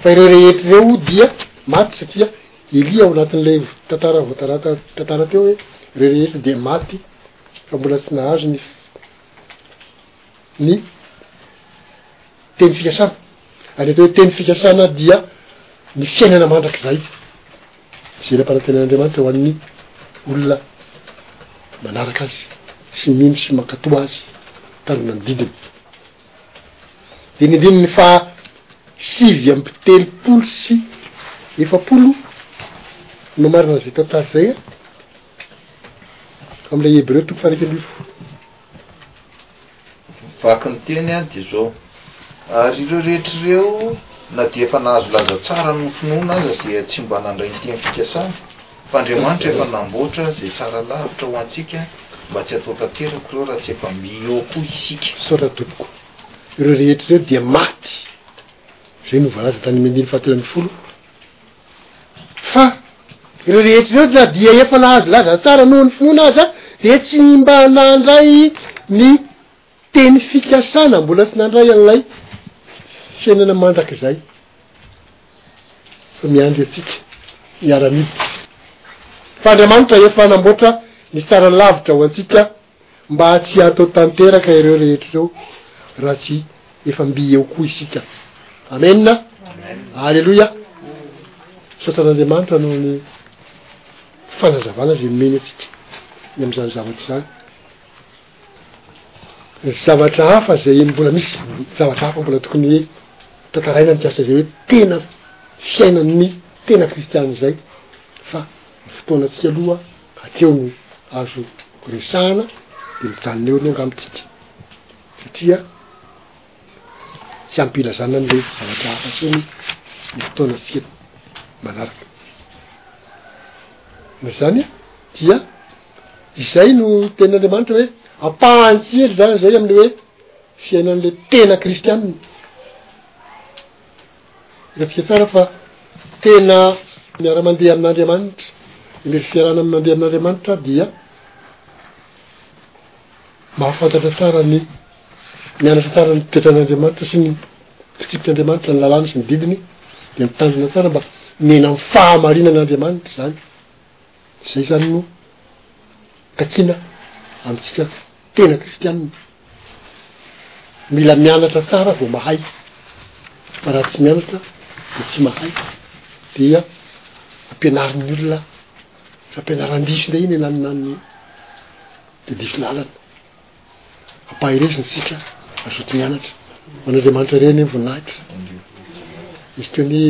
Fa ireo rehetra ireo dia maty satria Elia ao anatin'ilay tantara voatarata tantara teo hoe ireo rehetra dia maty fa mbola tsy nahazo ny ny teny fikasana. Ary atao hoe teny fikasana dia ny fiainana mandrakizay izay nampanantenan'Andriamanitra ho an'ny olona manaraka azy sy mino sy mankatoa azy ka ny manodidina. Dinidinin'ny faha sivy amby telopolo sy efapolo no marina izay tantara izay an, amin'ilay Hebreo toko faha-iraika ambin'ny folo. Ny vakin'ny teny an, dia izao, Ary ireo rehetra ireo, na dia efa nahazo laza tsara noho ny finoana aza, dia tsy mba nandray ny teny fikasana, Fa Andriamanitra efa namboatra izay tsara lavitra ho antsika mba tsy hatao tanteraka ireo raha tsy efa miho koa isika. Misaotra tompoko. Ireo rehetra ireo dia maty. Izay no voalaza tany amin'ny andininy fahatelo ambin'ny folo. Fa ireo rehetra ireo na dia efa nahazo laza tsara noho ny finoana aza dia tsy mba nandray ny Teny fikasana mbola tsy nandray an'ilay fiainana mandrakizay fa miandry antsika miara-miditra. Fa Andriamanitra efa namboatra ny tsara lavitra ho antsika mba tsy hatao tanteraka ireo rehetra ireo raha tsy efa mby eo koa isika. Amena. Aleloia. Misaotra an'Andriamanitra noho ny fanazavana izay nomeny antsika ny amin'izany zavatra izany. Zavatra hafa izay mbola misy zavatra hafa mbola tokony hoe tantaraina mikasika izay hoe tena fiainan'ny tena kristianina izay fa ny fotoanantsika aloha hatreo no azo resahana de mijanona eo aloha angamba tsika satria tsy ampy ilazana an'le zavatra hafa intsony ny fotoanantsika manaraka noho izany dia Izay no tenin'Andriamanitra hoe ampahany kely zany izay amin'ny hoe fiainan'le tena kristianina. Rehatsika tsara fa tena miara-mandeha amin'Andriamanitra, ilay fiarahana amin'n'andeha amin'Andriamanitra dia mahafantatra tsara ny mianatra tsara ny toetran'Andriamanitra sy ny fitsipitr'Andriamanitra ny lalàny sy ny didiny dia mitandrina tsara mba miaina amin'ny fahamarinan'Andriamanitra zany. Izay izany no takiana amintsika tena kristianina. Mila mianatra tsara vao mahay, fa raha tsy mianatra dia tsy mahay. Dia ampianarin'ny olona, fampianaran-diso indray iny na ny na ny iny, dia diso lalana. Ampaherezina isika azoto mianatra an'Andriamanitra irery ny voninahitra. Izy toy ny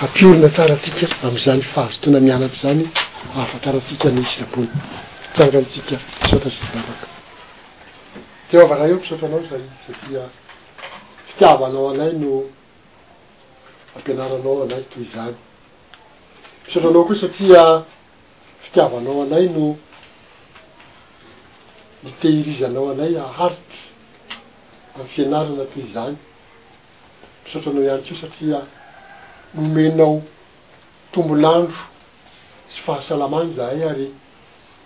hampiorina tsara antsika amin'izany fahazotoana mianatra izany ahafantarantsika ny sitrapony. Tsangantsika misaotra sy mivavaka. Jehovah Ray o, misaotra Anao izay satria fitiavanao anay no ampianaranao anay toy izany. Misaotra Anao koa satria Fitiavanao anay no nitehirizanao anay haharitra amin'ny fianarana toy izany. Misaotra Anao ihany koa satria nomenao tombon'andro sy fahasalamana izahay ary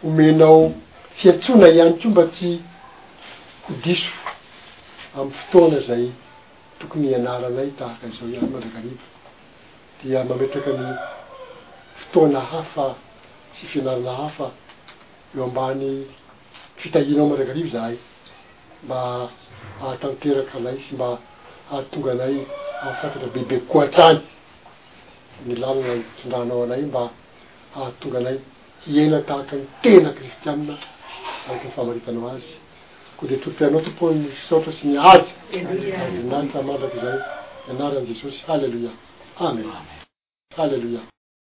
omenao fiantsoana ihany koa mba tsy ho diso amin'ny fotoana izay tokony hianaranay tahaka izao ihany mandrakariva. dia mametraka ny fotoana hafa sy fianarana hafa eo ambany fitahianao mandrakariva izahay mba hahatanteraka anay sy mba hahatonga anay hahafantatra bebe kokoa hatrany ny lalana itondranao anay mba hahatonga anay hiaina tahaka ny tena kristianina araka ny famaritanao azy. Koa dia tolotry anao Tompo ny fisaotra sy ny ady Andriamanitra mandrakizay ny anaran'i Jesosy Haleloia Amen Haleloia.